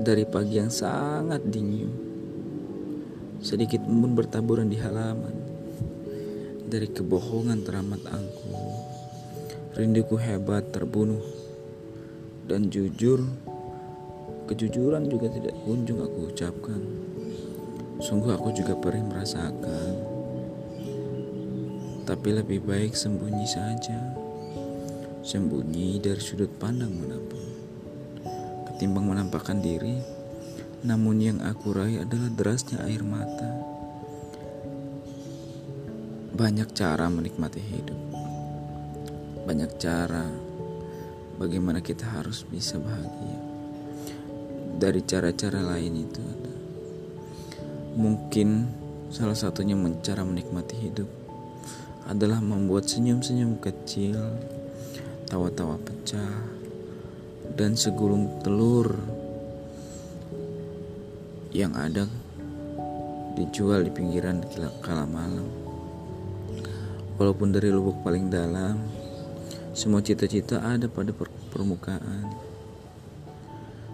dari pagi yang sangat dingin. Sedikit embun bertaburan di halaman. Dari kebohongan teramat angkuh. Rinduku hebat terbunuh. Dan jujur, kejujuran juga tidak kunjung aku ucapkan. Sungguh aku juga perih merasakan. Tapi lebih baik sembunyi saja. Sembunyi dari sudut pandang mana pun ketimbang menampakkan diri, namun yang aku raih adalah derasnya air mata. Banyak cara menikmati hidup, banyak cara bagaimana kita harus bisa bahagia. Dari cara-cara lain itu ada, mungkin salah satunya cara menikmati hidup adalah membuat senyum-senyum kecil, tawa-tawa pecah dan segulung telur yang ada dijual di pinggiran kala malam. Walaupun dari lubuk paling dalam, semua cita-cita ada pada permukaan.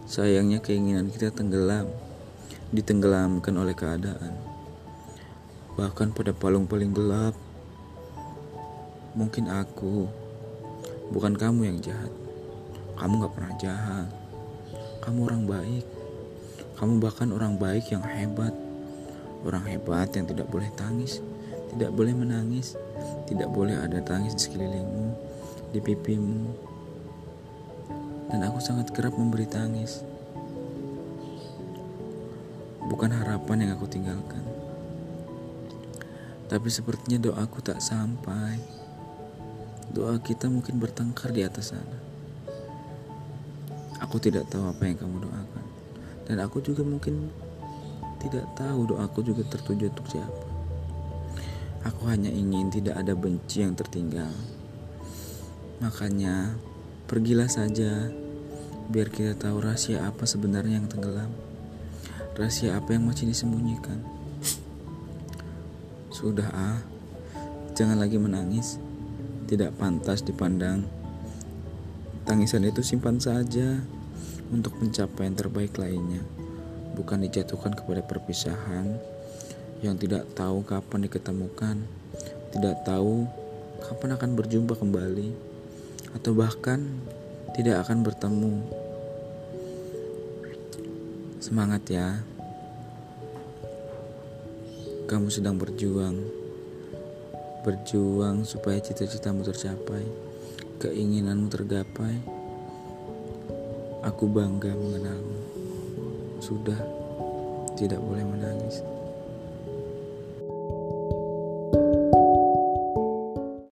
Sayangnya keinginan kita tenggelam, ditenggelamkan oleh keadaan. Bahkan pada palung paling gelap, mungkin aku, bukan kamu yang jahat. Kamu gak pernah jahat. Kamu orang baik. Kamu bahkan orang baik yang hebat. Orang hebat yang tidak boleh tangis, tidak boleh menangis, tidak boleh ada tangis di sekelilingmu, di pipimu. Dan aku sangat kerap memberi tangis. Bukan harapan yang aku tinggalkan. Tapi sepertinya doaku tak sampai. Doa kita mungkin bertengkar di atas sana. Aku tidak tahu apa yang kamu doakan. Dan aku juga mungkin tidak tahu doaku juga tertuju untuk siapa. Aku hanya ingin tidak ada benci yang tertinggal. Makanya, pergilah saja biar kita tahu rahasia apa sebenarnya yang tenggelam. Rahasia apa yang masih disembunyikan. Sudah ah, jangan lagi menangis. Tidak pantas dipandang Tangisan itu simpan saja untuk pencapaian terbaik lainnya, bukan dijatuhkan kepada perpisahan yang tidak tahu kapan diketemukan, tidak tahu kapan akan berjumpa kembali, atau bahkan tidak akan bertemu. Semangat ya, kamu sedang berjuang, berjuang supaya cita-citamu tercapai keinginanmu tergapai, aku bangga mengenalmu. Sudah tidak boleh menangis.